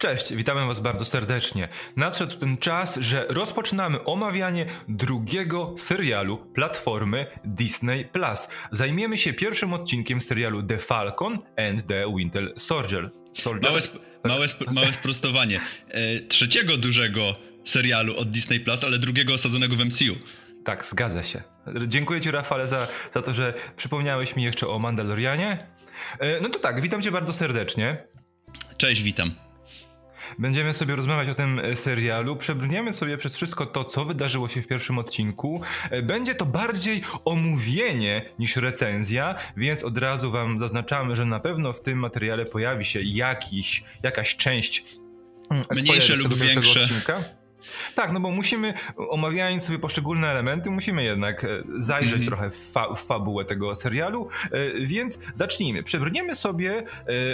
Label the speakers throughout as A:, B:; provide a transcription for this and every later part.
A: Cześć, witamy Was bardzo serdecznie. Nadszedł ten czas, że rozpoczynamy omawianie drugiego serialu platformy Disney Plus. Zajmiemy się pierwszym odcinkiem serialu The Falcon and the Winter Soldier.
B: Soldier? Małe, sp małe, sp małe sprostowanie. E, trzeciego dużego serialu od Disney Plus, ale drugiego osadzonego w MCU.
A: Tak, zgadza się. Dziękuję Ci, Rafale, za, za to, że przypomniałeś mi jeszcze o Mandalorianie. E, no to tak, witam Cię bardzo serdecznie.
B: Cześć, witam.
A: Będziemy sobie rozmawiać o tym e, serialu, przebrniemy sobie przez wszystko to, co wydarzyło się w pierwszym odcinku. E, będzie to bardziej omówienie niż recenzja, więc od razu wam zaznaczamy, że na pewno w tym materiale pojawi się jakiś, jakaś część
B: mm, mniejsze lub większe. Odcinka.
A: Tak, no bo musimy, omawiając sobie poszczególne elementy, musimy jednak e, zajrzeć mm -hmm. trochę w, fa w, fabułę tego serialu, e, więc zacznijmy. Przebrniemy sobie, e,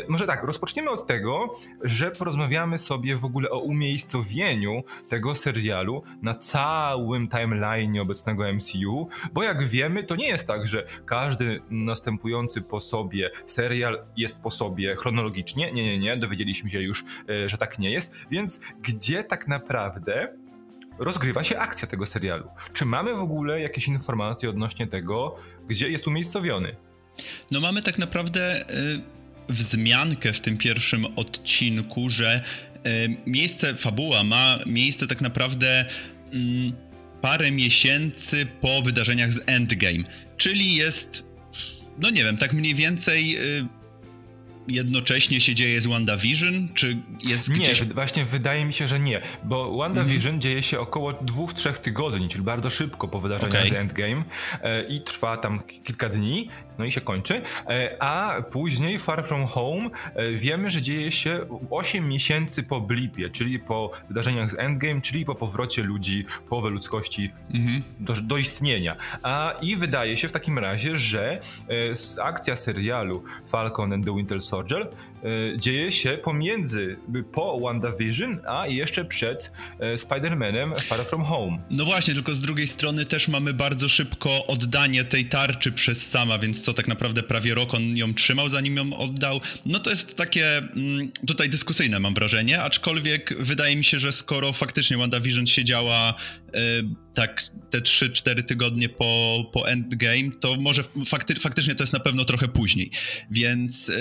A: może tak, rozpoczniemy od tego, że porozmawiamy sobie w ogóle o umiejscowieniu tego serialu na całym timeline obecnego MCU, bo jak wiemy, to nie jest tak, że każdy następujący po sobie serial jest po sobie chronologicznie. Nie, nie, nie, dowiedzieliśmy się już, że tak nie jest, więc gdzie tak naprawdę rozgrywa się akcja tego serialu. Czy mamy w ogóle jakieś informacje odnośnie tego, gdzie jest umiejscowiony?
B: No mamy tak naprawdę y, wzmiankę w tym pierwszym odcinku, że y, miejsce, fabuła ma miejsce tak naprawdę y, parę miesięcy po wydarzeniach z Endgame, czyli jest, no nie wiem, tak mniej więcej y, jednocześnie się dzieje z WandaVision, czy jest
A: Nie,
B: gdzieś...
A: właśnie wydaje mi się, że nie, bo WandaVision mm. dzieje się około dwóch, trzech tygodni, czyli bardzo szybko po wydarzeniach okay. z Endgame e, i trwa tam kilka dni, no i się kończy, e, a później Far From Home e, wiemy, że dzieje się 8 miesięcy po blipie, czyli po wydarzeniach z Endgame, czyli po powrocie ludzi, połowy ludzkości -hmm. do, do, istnienia. A i wydaje się w takim razie, że e, akcja serialu Falcon and the Winter Soldier dzieje się pomiędzy, po WandaVision, a jeszcze przed e, Spider-Manem Far From Home.
B: No właśnie, tylko z drugiej strony też mamy bardzo szybko oddanie tej tarczy przez sama, więc co tak naprawdę prawie rok on ją trzymał, zanim ją oddał. No to jest takie mm, tutaj dyskusyjne mam wrażenie, aczkolwiek wydaje mi się, że skoro faktycznie WandaVision siedziała e, tak te 3-4 tygodnie po, po Endgame, to może fakty, faktycznie to jest na pewno trochę później. Więc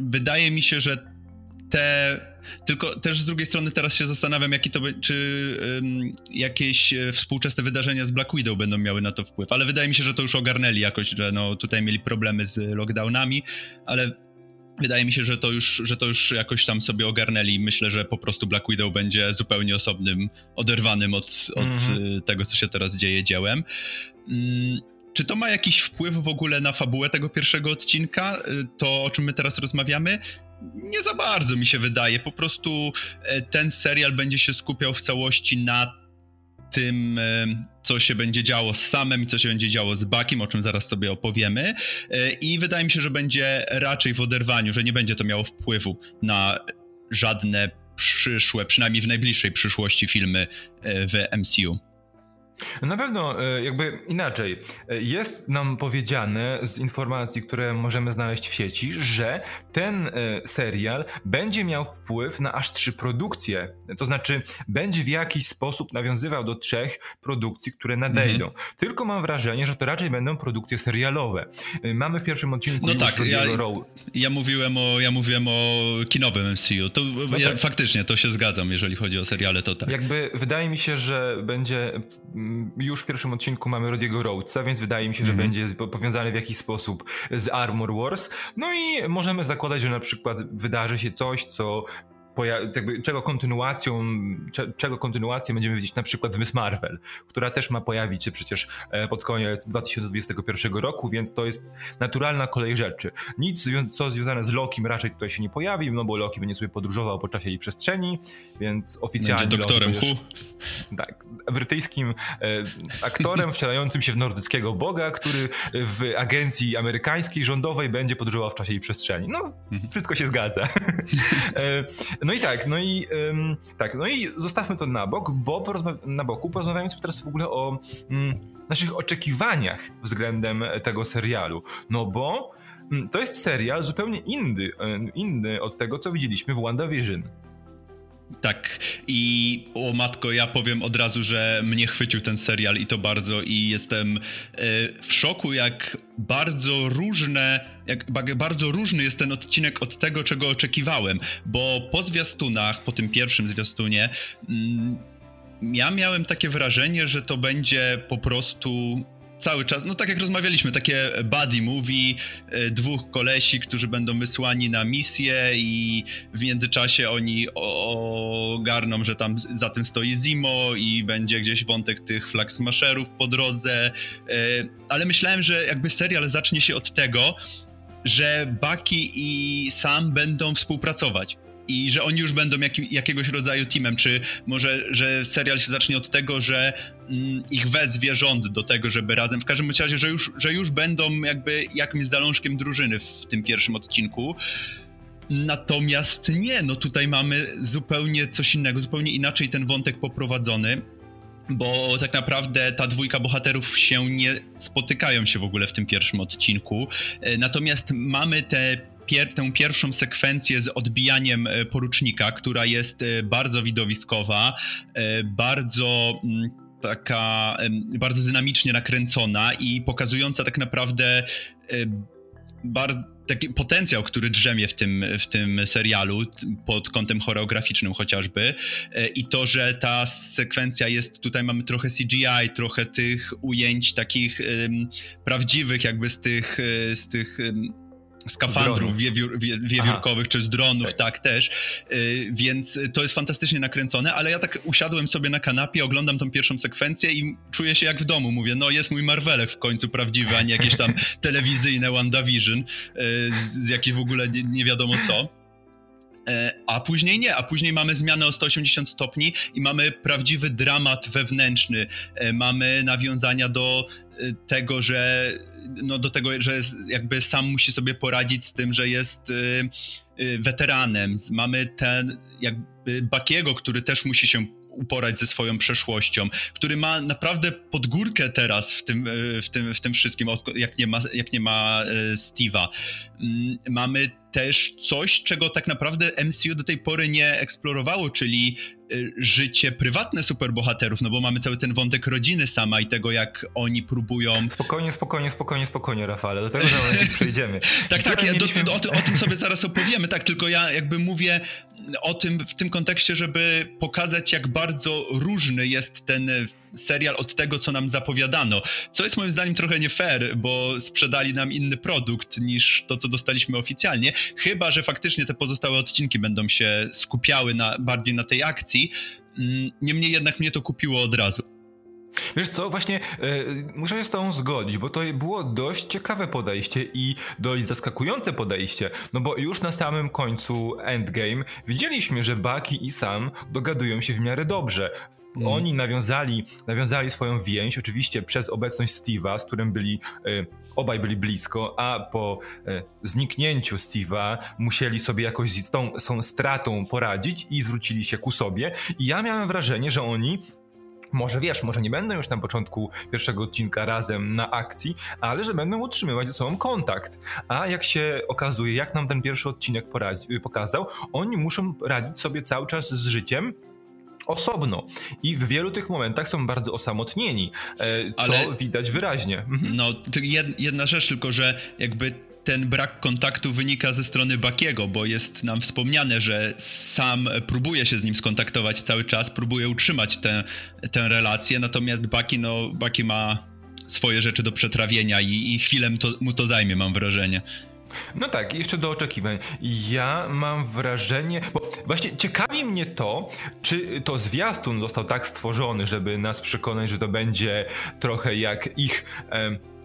B: wydaje mi się, że te. Tylko też z drugiej strony teraz się zastanawiam, jaki to by, czy um, jakieś e, współczesne wydarzenia z Black Widow będą miały na to wpływ. Ale wydaje mi się, że to już ogarnęli jakoś, że no tutaj mieli problemy z lockdownami, ale Wydaje mi się, że to, już, że to już jakoś tam sobie ogarnęli. Myślę, że po prostu Black Widow będzie zupełnie osobnym, oderwanym od, od mm -hmm. tego, co się teraz dzieje dziełem. Mm, czy to ma jakiś wpływ w ogóle na fabułę tego pierwszego odcinka? Y, to, o czym my teraz rozmawiamy? Nie za bardzo mi się wydaje. Po prostu e, ten serial będzie się skupiał w całości na tym, e, co się będzie działo z Samem i co się będzie działo z Bakim, o czym zaraz sobie opowiemy. E, I wydaje mi się, że będzie raczej w oderwaniu, że nie będzie to miało wpływu na żadne przyszłe, przynajmniej w najbliższej przyszłości filmy w MCU.
A: Na pewno, e, jakby inaczej. E, jest nam powiedziane z informacji, które możemy znaleźć w sieci, że ten e, serial będzie miał wpływ na aż trzy produkcje. To znaczy, będzie w jakiś sposób nawiązywał do trzech produkcji, które nadejdą. Mhm. Tylko mam wrażenie, że to raczej będą produkcje serialowe. Mamy w pierwszym odcinku.
B: No tak, ja, ja, mówiłem o, ja mówiłem o kinowym MCU. To no ja, tak. Faktycznie to się zgadzam, jeżeli chodzi o seriale, to tak.
A: Jakby wydaje mi się, że będzie już w pierwszym odcinku mamy Rodiego Rhodesa, więc wydaje mi się, że mm. będzie powiązany w jakiś sposób z Armor Wars. No i możemy zakładać, że na przykład wydarzy się coś, co jakby, czego kontynuacją, czego kontynuację będziemy widzieć na przykład w Miss Marvel, która też ma pojawić się przecież e, pod koniec 2021 roku, więc to jest naturalna kolej rzeczy. Nic, co związane z Lokim raczej tutaj się nie pojawi, no bo Loki będzie sobie podróżował po czasie i przestrzeni, więc oficjalnie...
B: Będzie doktorem Loki,
A: Tak, brytyjskim e, aktorem wcielającym się w nordyckiego boga, który w agencji amerykańskiej, rządowej będzie podróżował w czasie i przestrzeni. No, mhm. wszystko się zgadza. e, no i tak, no i ym, tak, no i zostawmy to na bok, bo na boku porozmawiamy sobie teraz w ogóle o mm, naszych oczekiwaniach względem tego serialu. No bo mm, to jest serial zupełnie inny, inny od tego, co widzieliśmy w WandaVision.
B: Tak, i o matko, ja powiem od razu, że mnie chwycił ten serial i to bardzo, i jestem e, w szoku, jak bardzo różne, jak bardzo różny jest ten odcinek od tego, czego oczekiwałem, bo po zwiastunach, po tym pierwszym zwiastunie, mm, ja miałem takie wrażenie, że to będzie po prostu cały czas, no tak jak rozmawialiśmy, takie buddy movie, e, dwóch kolesi, którzy będą wysłani na misję i w międzyczasie oni ogarną, że tam za tym stoi Zimo i będzie gdzieś wątek tych flag smasherów po drodze, e, ale myślałem, że jakby serial zacznie się od tego, że Bucky i Sam będą współpracować i że oni już będą jak, jakiegoś rodzaju teamem, czy może, że serial się zacznie od tego, że mm, ich wezwie rząd do tego, żeby razem, w każdym razie, że już, że już będą jakby jakimś zalążkiem drużyny w tym pierwszym odcinku. Natomiast nie, no tutaj mamy zupełnie coś innego, zupełnie inaczej ten wątek poprowadzony bo tak naprawdę ta dwójka bohaterów się nie spotykają się w ogóle w tym pierwszym odcinku. E, natomiast mamy te pier tę pierwszą sekwencję z odbijaniem e, porucznika, która jest e, bardzo widowiskowa, e, bardzo mm, taka bardzo dynamicznie nakręcona i pokazująca tak naprawdę taki potencjał, który drzemie w tym, w tym serialu pod kątem choreograficznym chociażby i to, że ta sekwencja jest, tutaj mamy trochę CGI, trochę tych ujęć takich um, prawdziwych jakby z tych, z tych um, skafandrów wiewiór, wie, wiewiórkowych, Aha. czy z dronów, tak, tak też. Y, więc to jest fantastycznie nakręcone, ale ja tak usiadłem sobie na kanapie, oglądam tą pierwszą sekwencję i czuję się jak w domu. Mówię, no jest mój Marvelek w końcu prawdziwy, a nie jakieś tam telewizyjne WandaVision, y, z, z jakiej w ogóle nie, nie wiadomo co. E, a później nie, a później mamy zmianę o 180 stopni i mamy prawdziwy dramat wewnętrzny. E, mamy nawiązania do e, tego, że no do tego, że jakby sam musi sobie poradzić z tym, że jest weteranem. Mamy ten jakby Bakiego, który też musi się uporać ze swoją przeszłością, który ma naprawdę podgórkę teraz w tym, w tym, w tym wszystkim, jak nie ma, jak nie ma Steve'a. Mm, mamy też coś, czego tak naprawdę MCU do tej pory nie eksplorowało, czyli życie prywatne superbohaterów, no bo mamy cały ten wątek rodziny sama i tego, jak oni próbują...
A: Spokojnie, spokojnie, spokojnie, spokojnie, Rafale, do tego zaraz przejdziemy.
B: tak, tak, ja mieliśmy... do, o, o, tym sobie zaraz opowiemy, tak, tylko ja jakby mówię o tym w tym kontekście, żeby pokazać, jak bardzo różny jest ten serial od tego, co nam zapowiadano. Co jest moim zdaniem trochę nie fair, bo sprzedali nam inny produkt niż to, co dostaliśmy oficjalnie. Chyba, że faktycznie te pozostałe odcinki będą się skupiały na, bardziej na tej akcji. Mm, niemniej jednak mnie to kupiło od razu.
A: Wiesz co, właśnie y, muszę się z tobą zgodzić, bo to było dość ciekawe podejście i dość zaskakujące podejście, no bo już na samym końcu Endgame widzieliśmy, że Bucky i Sam dogadują się w miarę dobrze. Mm. Oni nawiązali, nawiązali swoją więź, oczywiście przez obecność Steve'a, z którym byli y, obaj byli blisko, a po e, zniknięciu Steve'a musieli sobie jakoś z tą, z tą stratą poradzić i zwrócili się ku sobie. I ja miałem wrażenie, że oni może wiesz, może nie będą już na początku pierwszego odcinka razem na akcji, ale że będą utrzymywać ze sobą kontakt. A jak się okazuje, jak nam ten pierwszy odcinek poradzi, pokazał, oni muszą radzić sobie cały czas z życiem osobno. I w wielu tych momentach są bardzo osamotnieni, e, co Ale, widać wyraźnie.
B: Mhm. No, jedna rzecz tylko, że jakby ten brak kontaktu wynika ze strony Bakiego, bo jest nam wspomniane, że sam próbuje się z nim skontaktować cały czas, próbuje utrzymać tę, tę relację, natomiast Baki, no, Baki ma swoje rzeczy do przetrawienia i, i chwilę mu to, mu to zajmie, mam wrażenie.
A: No tak, jeszcze do oczekiwań. Ja mam wrażenie, bo właśnie ciekawi mnie to, czy to zwiastun został tak stworzony, żeby nas przekonać, że to będzie trochę jak ich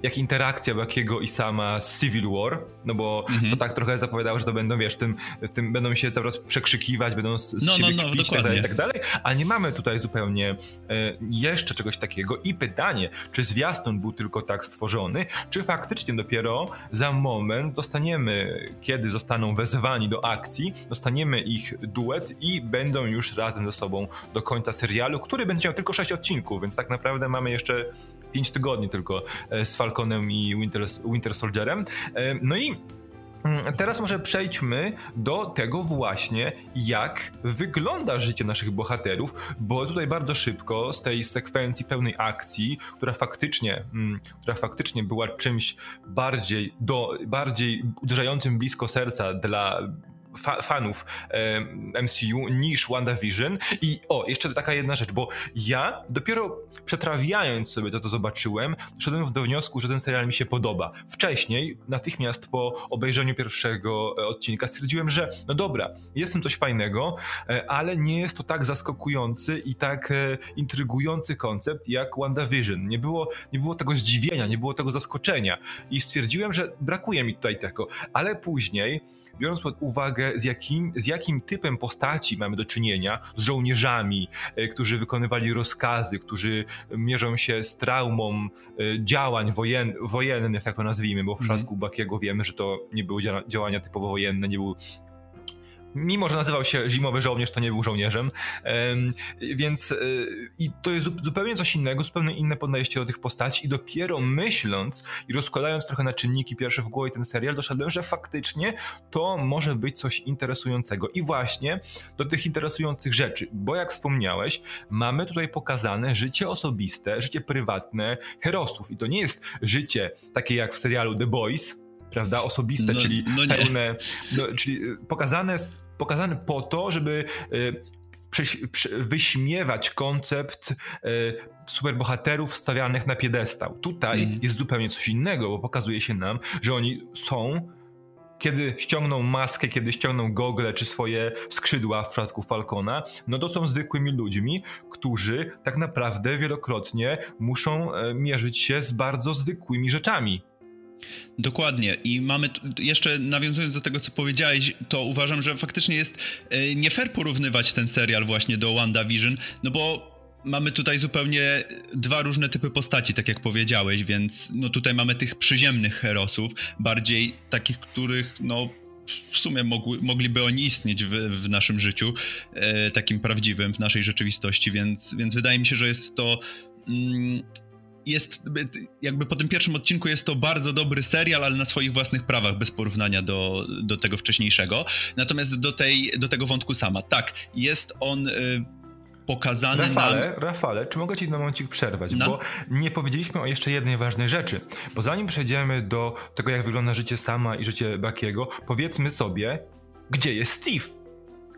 A: jak interakcja Bakiego i sama z Civil War, no bo mhm. to tak trochę zapowiadało, że to będą, wiesz, tym, w tym będą się cały czas przekrzykiwać, będą z, z no, siebie no, no, kpić, tak dalej, tak dalej, a nie mamy tutaj zupełnie e, jeszcze czegoś takiego i pytanie, czy zwiastun był tylko tak stworzony, czy faktycznie dopiero za moment dostaniemy, kiedy zostaną wezwani do akcji, dostaniemy ich duet i będą już razem ze sobą do końca serialu, który będzie miał tylko 6 odcinków, więc tak naprawdę mamy jeszcze 5 tygodni tylko z Falconem i Winter, Winter Soldierem. No i Mm, teraz może przejdźmy do tego właśnie, jak wygląda życie naszych bohaterów, bo tutaj bardzo szybko z tej sekwencji pełnej akcji, która faktycznie, mm, która faktycznie była czymś bardziej, do, bardziej uderzającym blisko serca dla fa fanów MCU niż WandaVision. I o, jeszcze taka jedna rzecz, bo ja dopiero przetrawiając sobie to, to zobaczyłem, doszedłem do wniosku, że ten serial mi się podoba. Wcześniej, natychmiast po obejrzeniu pierwszego e, odcinka, stwierdziłem, że no dobra, jest tym coś fajnego, e, ale nie jest to tak zaskakujący i tak e, intrygujący koncept jak WandaVision. Nie było, nie było tego zdziwienia, nie było tego zaskoczenia. I stwierdziłem, że brakuje mi tutaj tego. Ale później biorąc pod uwagę, z jakim, z jakim typem postaci mamy do czynienia, z żołnierzami, e, którzy wykonywali rozkazy, którzy mierzą się z traumą e, działań wojen, wojennych, tak to nazwijmy, bo w mhm. przypadku Bakiego wiemy, że to nie były działania typowo wojenne, nie był mimo że nazywał się Zimowy Żołnierz, to nie był żołnierzem. Więc e, i to jest zupełnie coś innego, zupełnie inne podejście do tych postaci i dopiero myśląc i rozkładając trochę na czynniki pierwsze w głowie ten serial, doszedłem, że faktycznie to może być coś interesującego. I właśnie do tych interesujących rzeczy, bo jak wspomniałeś, mamy tutaj pokazane życie osobiste, życie prywatne herosów i to nie jest życie takie jak w serialu The Boys, prawda, osobiste, no, czyli no pełne, no, czyli y, pokazane, pokazane po to, żeby y, wyśmiewać koncept y, superbohaterów stawianych na piedestał. Tutaj mm. jest zupełnie coś innego, bo pokazuje się nam, że oni są kiedy ściągną maskę, kiedy ściągną gogle czy swoje skrzydła w przypadku Falcona, no to są zwykłymi ludźmi, którzy tak naprawdę wielokrotnie muszą e, mierzyć się z bardzo zwykłymi rzeczami.
B: Dokładnie. I mamy, jeszcze nawiązując do tego, co powiedziałeś, to uważam, że faktycznie jest e, nie fair porównywać ten serial właśnie do WandaVision, no bo mamy tutaj zupełnie dwa różne typy postaci, tak jak powiedziałeś, więc no tutaj mamy tych przyziemnych herosów, bardziej takich, których no w sumie mogły, mogliby oni istnieć w, w naszym życiu, e, takim prawdziwym, w naszej rzeczywistości, więc, więc wydaje mi się, że jest to mm, jest jakby po tym pierwszym odcinku jest to bardzo dobry serial, ale na swoich własnych prawach, bez porównania do, do tego wcześniejszego. Natomiast do, tej, do tego wątku sama. Tak, jest on y, pokazany
A: Rafale,
B: nam...
A: Rafale, czy mogę ci na momencik przerwać? No. Bo nie powiedzieliśmy o jeszcze jednej ważnej rzeczy. Bo zanim przejdziemy do tego, jak wygląda życie Sama i życie Bakiego, powiedzmy sobie, gdzie jest Steve?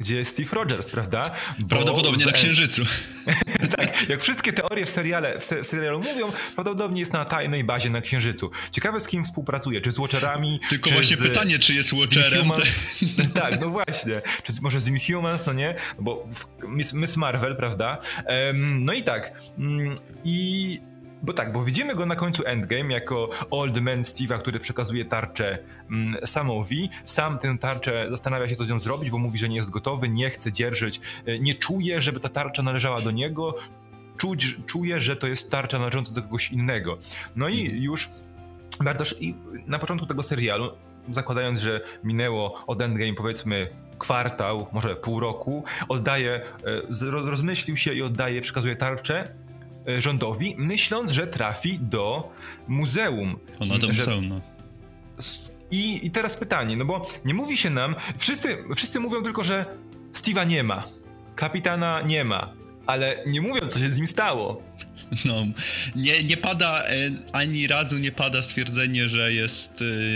A: Gdzie jest Steve Rogers, prawda?
B: Bo prawdopodobnie w... na Księżycu.
A: tak, jak wszystkie teorie w, seriale, w, se, w, serialu mówią, prawdopodobnie jest na tajnej bazie na Księżycu. Ciekawe z kim współpracuje, czy z Watcherami,
B: Tylko
A: czy
B: właśnie
A: z,
B: pytanie, czy jest Watcherem.
A: tak, no właśnie. Czy może z Inhumans, no nie? Bo Miss, Miss Marvel, prawda? Um, no i tak. Um, I bo tak, bo widzimy go na końcu Endgame jako Old Man Steve'a, który przekazuje tarczę mm, Samowi. Sam tę tarczę zastanawia się, co z nią zrobić, bo mówi, że nie jest gotowy, nie chce dzierżyć, e, nie czuje, żeby ta tarcza należała do niego. Czuć, czuje, że to jest tarcza należąca do kogoś innego. No i mhm. już Bartosz, i na początku tego serialu, zakładając, że minęło od Endgame powiedzmy kwartał, może pół roku, oddaje, e, rozmyślił się i oddaje, przekazuje tarczę rządowi, myśląc, że trafi do muzeum.
B: Ona do muzeum, no.
A: I, I teraz pytanie, no bo nie mówi się nam, wszyscy, wszyscy mówią tylko, że Steve'a nie ma, kapitana nie ma, ale nie mówią, co się z nim stało.
B: No, nie, nie pada, e, ani razu nie pada stwierdzenie, że jest,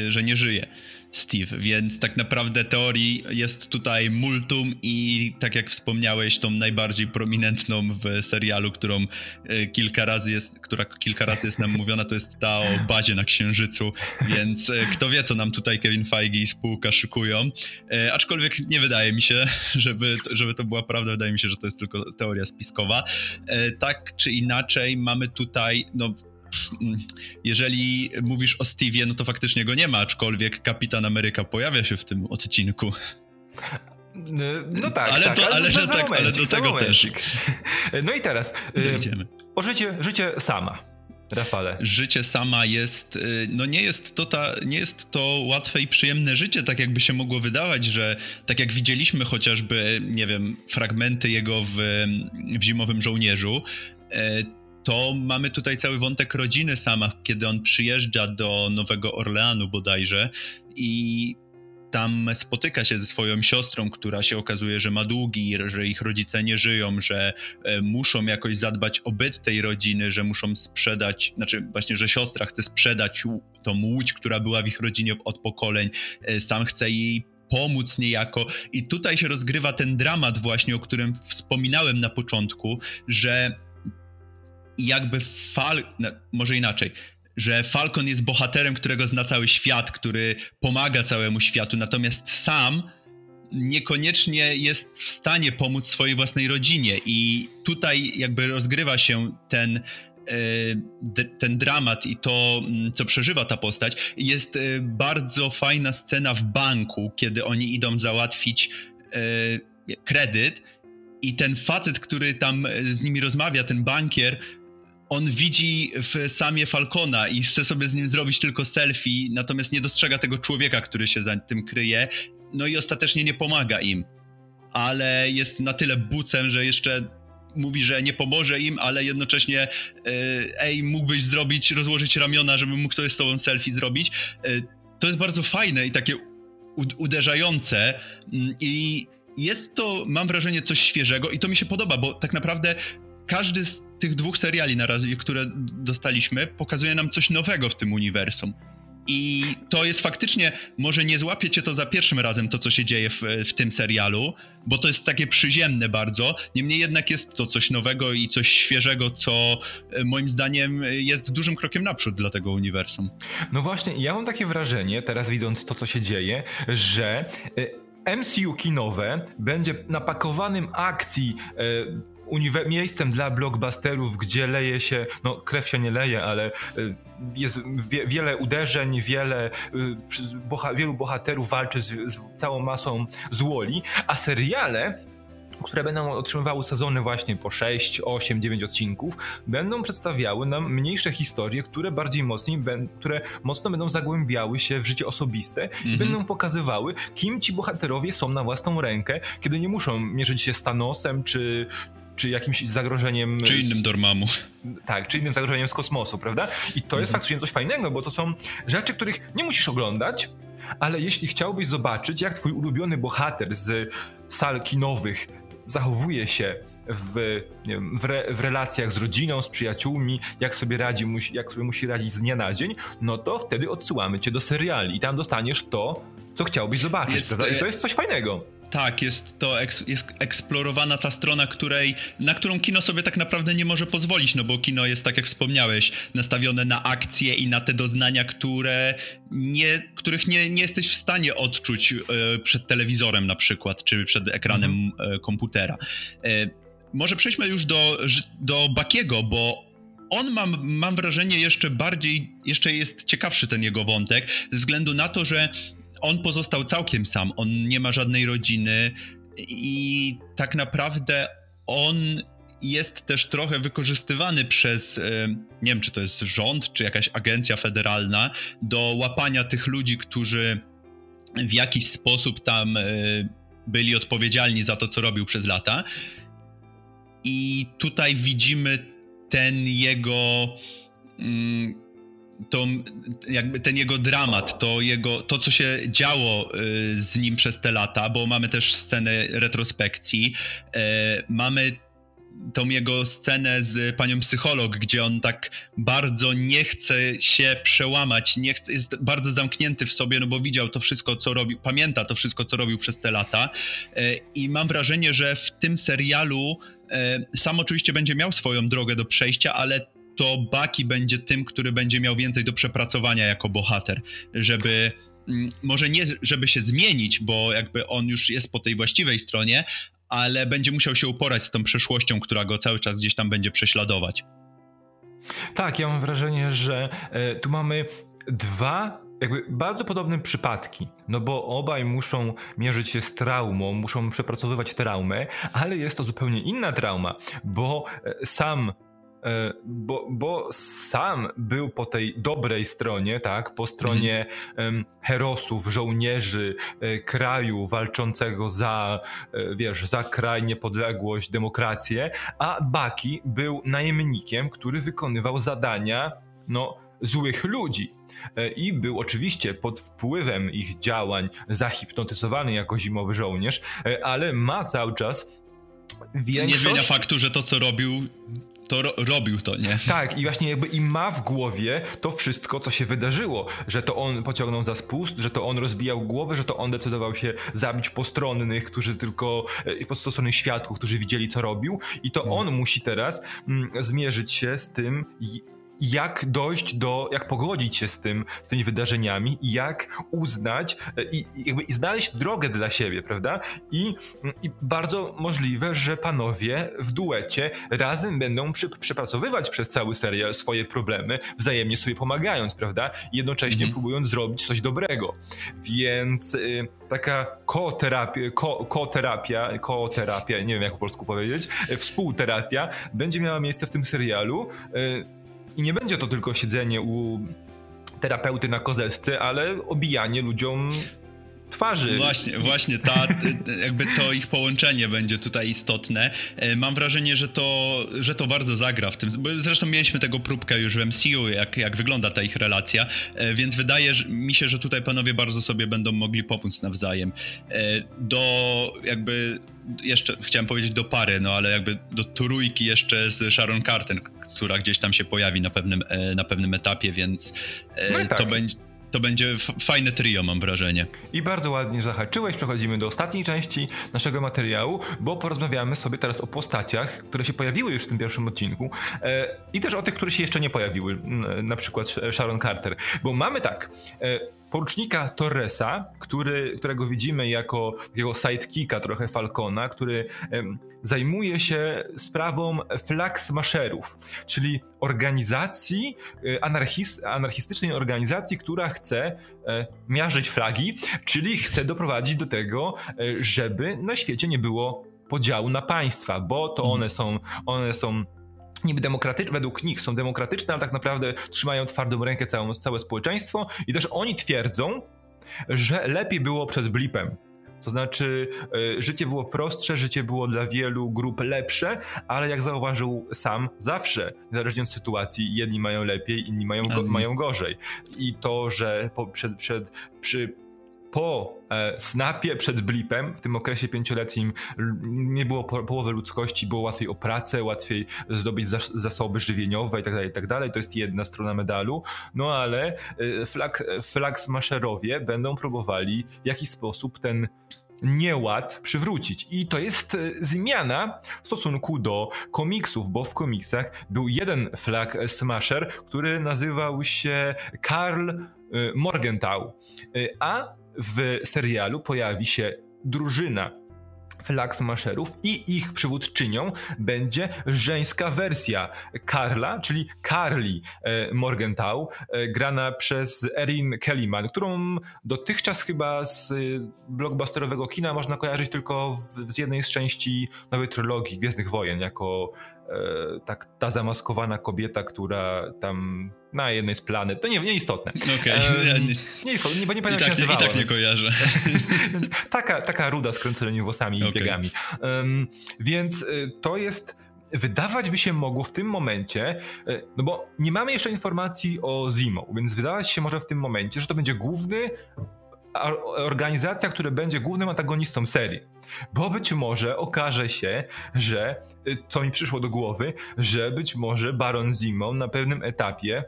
B: e, że nie żyje. Steve, więc tak naprawdę teorii jest tutaj multum i tak jak wspomniałeś, tą najbardziej prominentną w serialu, którą e, kilka razy jest, która kilka razy jest nam mówiona, to jest ta o bazie na Księżycu, więc e, kto wie, co nam tutaj Kevin Feige i spółka szykują. E, aczkolwiek nie wydaje mi się, żeby, żeby to była prawda, wydaje mi się, że to jest tylko teoria spiskowa. Tak czy inaczej, mamy tutaj, no jeżeli mówisz o Steve'ie, no to faktycznie go nie ma, aczkolwiek Kapitan Ameryka pojawia się w tym odcinku.
A: No tak, ale, tak, to, ale, ale, tak, ale do tego też. No i teraz, Dojdziemy. o życie, życie sama. Rafale.
B: Życie sama jest, y, no nie jest, to ta, nie jest to łatwe i przyjemne życie, tak jakby się mogło wydawać, że tak jak widzieliśmy chociażby, nie wiem, fragmenty jego w, w Zimowym Żołnierzu, e, to mamy tutaj cały wątek rodziny sama, kiedy on przyjeżdża do Nowego Orleanu bodajże i tam spotyka się ze swoją siostrą, która się okazuje, że ma długi, że ich rodzice nie żyją, że e, muszą jakoś zadbać o byt tej rodziny, że muszą sprzedać, znaczy właśnie, że siostra chce sprzedać tą łódź, która była w ich rodzinie od pokoleń, e, sam chce jej pomóc niejako. I tutaj się rozgrywa ten dramat właśnie, o którym wspominałem na początku, że jakby fal, no, może inaczej, że Falcon jest bohaterem, którego zna cały świat, który pomaga całemu światu, natomiast sam niekoniecznie jest w stanie pomóc swojej własnej rodzinie i tutaj jakby rozgrywa się ten e, ten dramat i to, mm, co przeżywa ta postać. Jest e, bardzo fajna scena w banku, kiedy oni idą załatwić e, kredyt i ten facet, który tam z nimi rozmawia, ten bankier, on widzi w samie Falcona i chce sobie z nim zrobić tylko selfie, natomiast nie dostrzega tego człowieka, który się za tym kryje, no i ostatecznie nie pomaga im. Ale jest na tyle bucem, że jeszcze mówi, że nie pomoże im, ale jednocześnie e, ej, mógłbyś zrobić, rozłożyć ramiona, żeby mógł sobie z tobą selfie zrobić. E, to jest bardzo fajne i takie uderzające mm, i jest to, mam wrażenie, coś świeżego i to mi się podoba, bo tak naprawdę każdy z tych dwóch seriali na razie, które dostaliśmy, pokazuje nam coś nowego w tym uniwersum. I to jest faktycznie, może nie złapiecie to za pierwszym razem, to co się dzieje w, w, tym serialu, bo to jest takie przyziemne bardzo. Niemniej jednak jest to coś nowego i coś świeżego, co e, moim zdaniem jest dużym krokiem naprzód dla tego uniwersum.
A: No właśnie, ja mam takie wrażenie, teraz widząc to, co się dzieje, że e, MCU kinowe będzie napakowanym akcji. Yy miejscem dla blockbusterów, gdzie leje się, no krew się nie leje, ale y, jest wie, wiele uderzeń, wiele, y, boha, wielu bohaterów walczy z, z całą masą złoli, a seriale które będą otrzymywały sezony właśnie po 6, 8, 9 odcinków, będą przedstawiały nam mniejsze historie, które bardziej mocniej, które mocno będą zagłębiały się w życie osobiste mm -hmm. i mhm. będą pokazywały, kim ci bohaterowie są na własną rękę, kiedy nie muszą mierzyć się z Thanosem czy, czy jakimś zagrożeniem.
B: Czy innym Dormamu.
A: Tak, czy innym zagrożeniem z kosmosu, prawda? I to jest mhm. faktycznie coś fajnego, bo to są rzeczy, których nie musisz oglądać, ale jeśli chciałbyś zobaczyć, jak twój ulubiony bohater z sal kinowych zachowuje się w, wiem, w, re, w, relacjach z rodziną, z przyjaciółmi, jak sobie radzi, musi, jak sobie musi radzić z dnia na dzień, no to wtedy odsyłamy cię do seriali i tam dostaniesz to, co chciałbyś zobaczyć, jest, prawda? I to jest coś fajnego.
B: Tak, jest to eks, jest eksplorowana ta strona, której, na którą kino sobie tak naprawdę nie może pozwolić, no bo kino jest, tak jak wspomniałeś, nastawione na akcje i na te doznania, które nie, których nie, nie jesteś w stanie odczuć e, przed telewizorem na przykład, czy przed ekranem mhm. e, komputera. E, może przejdźmy już do, do Bakiego, bo on mam, mam wrażenie jeszcze bardziej, jeszcze jest ciekawszy ten jego wątek, ze względu na to, że on pozostał całkiem sam, on nie ma żadnej rodziny i tak naprawdę on jest też trochę wykorzystywany przez, e, nie wiem czy to jest rząd, czy jakaś agencja federalna, do łapania tych ludzi, którzy w jakiś sposób tam e, byli odpowiedzialni za to, co robił przez lata. I tutaj widzimy ten jego. To jakby ten jego dramat, to jego, to co się działo y, z nim przez te lata, bo mamy też scenę retrospekcji, e, mamy tą jego scenę z panią psycholog, gdzie on tak bardzo nie chce się przełamać, nie chce, jest bardzo zamknięty w sobie, no bo widział to wszystko, co robił, pamięta to wszystko, co robił przez te lata. E, I mam wrażenie, że w tym serialu sam oczywiście będzie miał swoją drogę do przejścia, ale to Baki będzie tym, który będzie miał więcej do przepracowania jako bohater, żeby mm, może nie, żeby się zmienić, bo jakby on już jest po tej właściwej stronie, ale będzie musiał się uporać z tą przeszłością, która go cały czas gdzieś tam będzie prześladować.
A: Tak, ja mam wrażenie, że e, tu mamy dwa jakby bardzo podobne przypadki, no bo obaj muszą mierzyć się z traumą, muszą przepracowywać traumę, ale jest to zupełnie inna trauma, bo e, sam bo, bo sam był po tej dobrej stronie, tak, po stronie mhm. herosów, żołnierzy e, kraju walczącego za, e, wiesz, za kraj, niepodległość, demokrację, a Baki był najemnikiem, który wykonywał zadania, no, złych ludzi. I był oczywiście pod wpływem ich działań zahipnotyzowany jako zimowy żołnierz, ale ma cały czas
B: większość... Nie zmienia faktu, że to co robił to ro robił to, nie?
A: Tak, i właśnie jakby i ma w głowie to wszystko, co się wydarzyło, że to on pociągnął za spust, że to on rozbijał głowę, że to on decydował się zabić postronnych, którzy tylko, e, postronnych świadków, którzy widzieli, co robił i to hmm. on musi teraz mm, zmierzyć się z tym, jak dojść do, jak pogodzić się z tym, z tymi wydarzeniami i jak uznać e, i, jakby i znaleźć drogę dla siebie, prawda? I, I, bardzo możliwe, że panowie w duecie razem będą przy, przepracowywać przez cały serial swoje problemy, wzajemnie sobie pomagając, prawda? Jednocześnie mhm. próbując zrobić coś dobrego. Więc y, taka koterapia, ko, koterapia, koterapia, nie wiem jak po polsku powiedzieć, y, współterapia będzie miała miejsce w tym serialu. Y, i nie będzie to tylko siedzenie u terapeuty na kozesce, ale obijanie ludziom twarzy.
B: Właśnie, właśnie ta, jakby to ich połączenie będzie tutaj istotne. E, mam wrażenie, że to, że to bardzo zagra w tym. Zresztą mieliśmy tego próbkę już w MCU, jak, jak wygląda ta ich relacja, e, więc wydaje mi się, że tutaj panowie bardzo sobie będą mogli pomóc nawzajem. E, do jakby jeszcze chciałem powiedzieć do pary, no ale jakby do trójki jeszcze z Sharon Carter, która gdzieś tam się pojawi na pewnym, na pewnym etapie, więc no tak. to będzie to będzie fajne trio, mam wrażenie.
A: I bardzo ładnie zahaczyłeś. Przechodzimy do ostatniej części naszego materiału, bo porozmawiamy sobie teraz o postaciach, które się pojawiły już w tym pierwszym odcinku e, i też o tych, które się jeszcze nie pojawiły, na przykład Sharon Carter. Bo mamy tak, e, porucznika Torresa, który, którego widzimy jako takiego sidekicka trochę Falcona, który zajmuje się sprawą flag smasherów, czyli organizacji, e, anarchist, anarchistycznej organizacji, która chce e, miażyć flagi, czyli chce doprowadzić do tego, e, żeby na świecie nie było podziału na państwa, bo to mhm. one są, one są niby demokratyczne, według nich są demokratyczne, ale tak naprawdę trzymają twardą rękę całą, całe społeczeństwo i też oni twierdzą, że lepiej było przed blipem. To znaczy, y, życie było prostsze, życie było dla wielu grup lepsze, ale jak zauważył sam, zawsze, niezależnie od sytuacji, jedni mają lepiej, inni mają, go, mają gorzej. I to, że po, przed, przed, przy po e, snapie przed blipem, w tym okresie pięcioletnim nie było po, połowy ludzkości, było łatwiej o pracę, łatwiej zdobyć zas zasoby żywieniowe itd., tak itd. Tak to jest jedna strona medalu, no ale e, flag, smasherowie będą próbowali w jakiś sposób ten nieład przywrócić. I to jest e, zmiana w stosunku do komiksów, bo w komiksach był jeden flag smasher, który nazywał się Karl e, Morgenthau, e, a w serialu pojawi się drużyna Flag Smasherów i ich przywódczynią będzie żeńska wersja Karla, czyli Carly e, Morgenthau, e, grana przez Erin Kellyman, którą dotychczas chyba z e, blockbusterowego kina można kojarzyć tylko z jednej z części nowej trylogii Gwiezdnych Wojen, jako tak, ta zamaskowana kobieta, która tam na jednej z planet, to nie, nieistotne.
B: Okay. ja
A: nie, nieistotne, nie, bo nie pamiętam
B: jak
A: się
B: nazywała. I tak nie kojarzę.
A: więc taka, taka ruda z kręconymi włosami okay. i biegami. Um, więc y, to jest wydawać by się mogło w tym momencie, y, no bo nie mamy jeszcze informacji o Zimo, więc wydawać się może w tym momencie, że to będzie główny organizacja, która będzie głównym antagonistą serii. Bo być może okaże się, że, y, co mi przyszło do głowy, że być może Baron Zimon na pewnym etapie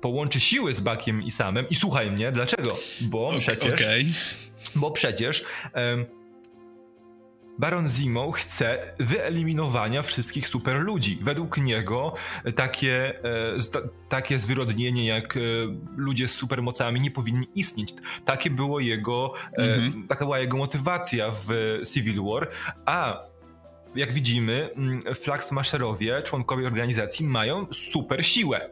A: połączy siły z Bakiem i Samem. I słuchaj mnie, dlaczego? Bo okay, przecież. Okay. Bo przecież. Um, Baron Zimo chce wyeliminowania wszystkich superludzi. Według niego takie, e, takie zwyrodnienie jak e, ludzie z supermocami nie powinni istnieć. Takie było jego, e, mhm. taka była jego motywacja w Civil War, a jak widzimy, mm, Flag Smasherowie, członkowie organizacji, mają super siłę.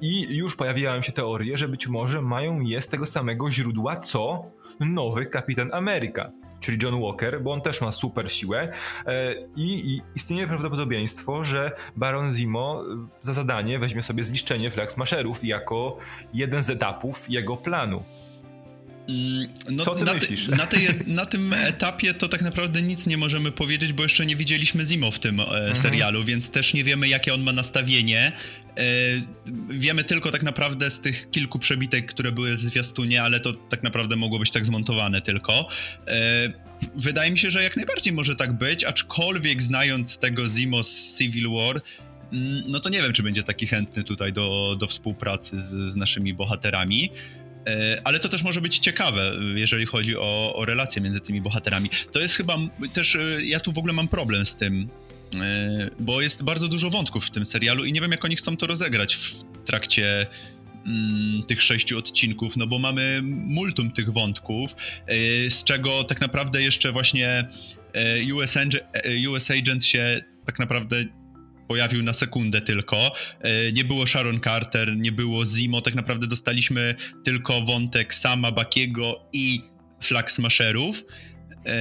A: I już pojawiają się teorie, że być może mają je z tego samego źródła co nowy Kapitan Ameryka czyli John Walker, bo on też ma super siłę e, i, i istnieje prawdopodobieństwo, że Baron Zimo za zadanie weźmie sobie zniszczenie Flag Smasherów jako jeden z etapów jego planu.
B: Mm, no, Co ty na myślisz? Na, tej, na, tym etapie to tak naprawdę nic nie możemy powiedzieć, bo jeszcze nie widzieliśmy Zimo w tym e, mhm. serialu, więc też nie wiemy, jakie on ma nastawienie. E, wiemy tylko tak naprawdę z tych kilku przebitek, które były w zwiastunie, ale to tak naprawdę mogło być tak zmontowane tylko. E, wydaje mi się, że jak najbardziej może tak być, aczkolwiek znając tego Zimo z Civil War, mm, no to nie wiem, czy będzie taki chętny tutaj do, do współpracy z, z naszymi bohaterami. E, ale to też może być ciekawe, jeżeli chodzi o, o relacje między tymi bohaterami. To jest chyba też, e, ja tu w ogóle mam problem z tym, e, bo jest bardzo dużo wątków w tym serialu i nie wiem, jak oni chcą to rozegrać w trakcie mm, tych sześciu odcinków, no bo mamy multum tych wątków, z czego tak naprawdę jeszcze właśnie US US Agent się tak naprawdę pojawił na sekundę tylko. E, nie było Sharon Carter, nie było Zimo, tak naprawdę dostaliśmy tylko wątek sama Bakiego i Flag Smasherów, e,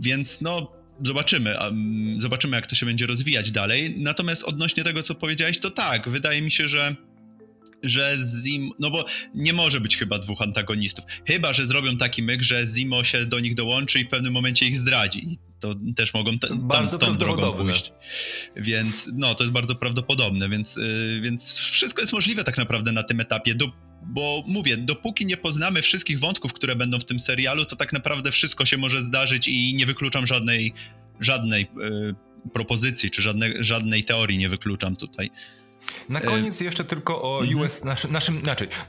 B: więc no zobaczymy, zobaczymy jak to się będzie rozwijać dalej. Natomiast odnośnie tego, co powiedziałeś, to tak, wydaje mi się, że że Zim, no bo nie może być chyba dwóch antagonistów. Chyba, że zrobią taki myk, że Zimo się do nich dołączy i w pewnym momencie ich zdradzi to też mogą te, bardzo tam, tą drogą pójść. Więc no, to jest bardzo prawdopodobne, więc, yy, więc wszystko jest możliwe tak naprawdę na tym etapie, do, bo mówię, dopóki nie poznamy wszystkich wątków, które będą w tym serialu, to tak naprawdę wszystko się może zdarzyć i nie wykluczam żadnej, żadnej yy, propozycji, czy żadne, żadnej teorii nie wykluczam tutaj.
A: Na e, koniec jeszcze tylko o mhm. US, naszym, naszym,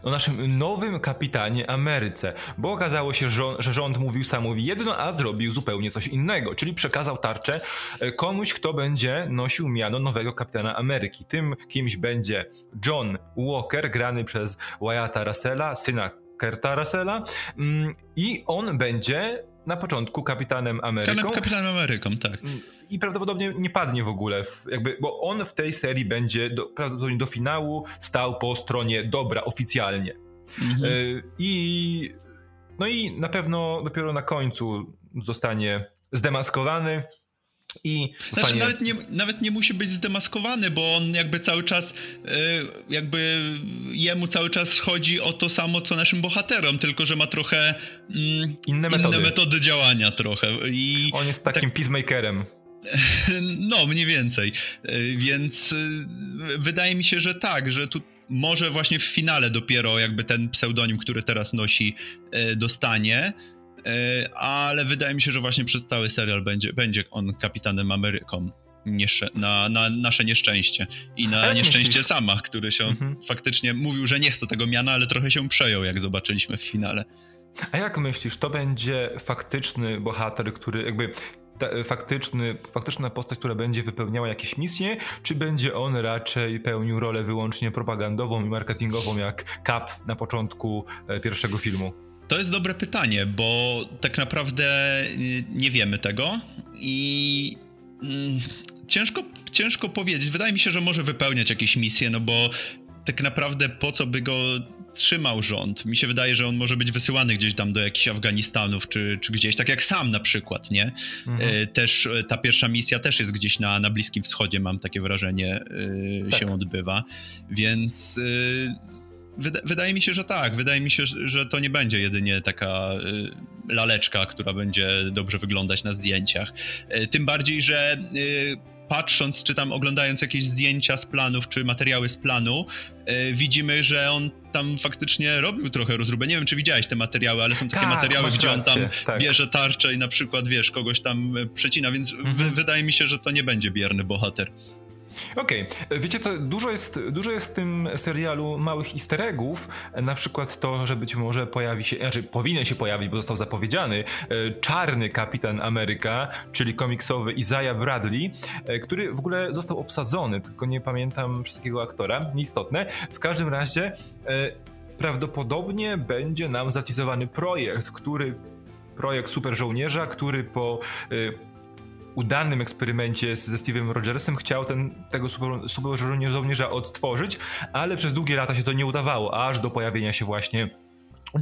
A: o naszym nowym kapitanie Ameryce, bo okazało się, że, że rząd mówił samowi jedno, a zrobił zupełnie coś innego, czyli przekazał tarczę e, komuś, kto będzie nosił miano nowego kapitana Ameryki. Tym kimś będzie John Walker, grany przez Wyatta Russella, syna Kurta Russella mm, i on będzie na początku kapitanem Ameryką.
B: Kapitanem Ameryką, tak. Mm,
A: I prawdopodobnie nie padnie w ogóle, w, jakby, bo on w tej serii będzie do, prawdopodobnie do finału stał po stronie dobra oficjalnie. Mhm. Y, I no i na pewno dopiero na końcu zostanie zdemaskowany i
B: znaczy. Znaczy nawet nie, nawet nie musi być zdemaskowany, bo on jakby cały czas, e, jakby jemu cały czas chodzi o to samo, co naszym bohaterom, tylko że ma trochę
A: mm, inne, metody.
B: inne metody działania trochę. I
A: on jest takim tak... peacemakerem.
B: No, mniej więcej. E, więc e, wydaje mi się, że tak, że tu może właśnie w finale dopiero jakby ten pseudonim, który teraz nosi, dostanie. E, ale wydaje mi się, że właśnie przez cały serial będzie, będzie on kapitanem Ameryką. na, na nasze nieszczęście i na nieszczęście myślisz? sama, który się mhm. faktycznie mówił, że nie chce tego miana, ale trochę się przejął, jak zobaczyliśmy w finale.
A: A jak myślisz, to będzie faktyczny bohater, który jakby ta, faktyczny, faktyczna postać, która będzie wypełniała jakieś misje, czy będzie on raczej pełnił rolę wyłącznie propagandową i marketingową, jak Cap na początku e, pierwszego filmu?
B: To jest dobre pytanie, bo tak naprawdę y, nie wiemy tego i mm, ciężko, ciężko powiedzieć. Wydaje mi się, że może wypełniać jakieś misje, no bo tak naprawdę po co by go trzymał rząd? Mi się wydaje, że on może być wysyłany gdzieś tam do jakichś Afganistanów, czy, czy gdzieś, tak jak sam na przykład, nie? Mhm. Y, też y, ta pierwsza misja też jest gdzieś na, na Bliskim Wschodzie, mam takie wrażenie, tak. się odbywa. Więc Wydaje mi się, że tak. Wydaje mi się, że to nie będzie jedynie taka y, laleczka, która będzie dobrze wyglądać na zdjęciach. Y, tym bardziej, że y, patrząc, czy tam oglądając jakieś zdjęcia z planów, czy materiały z planu, widzimy, że on tam faktycznie robił trochę rozróbę. Nie wiem, czy widziałeś te materiały, ale są takie tak, materiały, gdzie on tam tak. bierze tarczę i na przykład, wiesz, kogoś tam przecina, więc mhm. wydaje mi się, że to nie będzie bierny bohater.
A: Okej, okay. wiecie co, dużo jest, dużo jest w tym serialu małych easter eggów, na przykład to, że być może pojawi się, znaczy powinien się pojawić, bo został zapowiedziany, e, czarny Kapitan Ameryka, czyli komiksowy Isaiah Bradley, e, który w ogóle został obsadzony, tylko nie pamiętam wszystkiego aktora, nieistotne. W każdym razie e, prawdopodobnie będzie nam zatizowany projekt, który projekt super żołnierza, który po udanym eksperymencie ze Steve'em Rogersem chciał ten, tego super, super żołnierza odtworzyć, ale przez długie lata się to nie udawało, aż do pojawienia się właśnie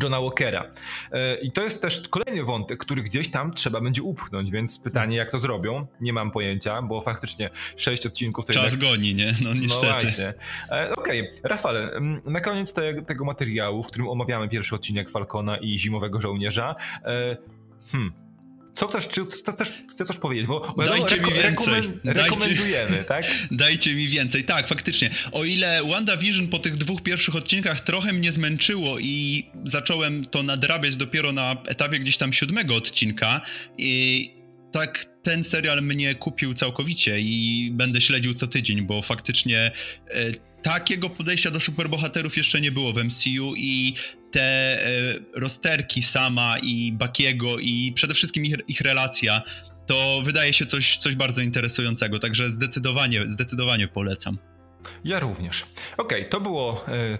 A: Johna Walkera. E, I to jest też kolejny wątek, który gdzieś tam trzeba będzie upchnąć, więc pytanie, jak to zrobią, nie mam pojęcia, bo faktycznie sześć odcinków to
B: Czas
A: jednak...
B: goni, nie? No niestety. No
A: właśnie. E, okej, okay. Rafale, na koniec te, tego materiału, w którym omawiamy pierwszy odcinek Falcona i Zimowego Żołnierza, e, hmm, co chcesz, czy chcesz, chcesz coś powiedzieć? Bo
B: Dajcie reko- mi więcej.
A: rekomendujemy,
B: Dajcie,
A: tak?
B: Dajcie mi więcej. Tak, faktycznie. O ile WandaVision po tych dwóch pierwszych odcinkach trochę mnie zmęczyło i zacząłem to nadrabiać dopiero na etapie gdzieś tam siódmego odcinka i tak ten serial mnie kupił całkowicie i będę śledził co tydzień, bo faktycznie e, takiego podejścia do superbohaterów jeszcze nie było w MCU i te e, rozterki sama i Bakiego i przede wszystkim ich, ich relacja to wydaje się coś, coś bardzo interesującego, także zdecydowanie, zdecydowanie polecam.
A: Ja również. Okej, okay, to było e,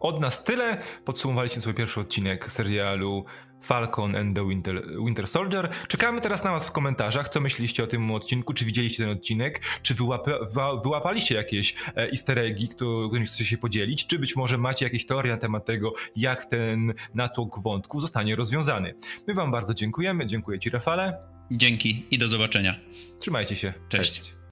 A: od nas tyle. Podsumowaliśmy swój pierwszy odcinek serialu Falcon and the Winter, Winter Soldier. Czekamy teraz na Was w komentarzach, co myśliście o tym odcinku, czy widzieliście ten odcinek, czy wyłapaliście jakieś e, easter eggi, którymi chcecie się podzielić, czy być może macie jakieś teorie na temat tego, jak ten natłok wątków zostanie rozwiązany. My Wam bardzo dziękujemy, dziękuję Ci Rafale.
B: Dzięki i do zobaczenia.
A: Trzymajcie się.
B: Cześć. Cześć.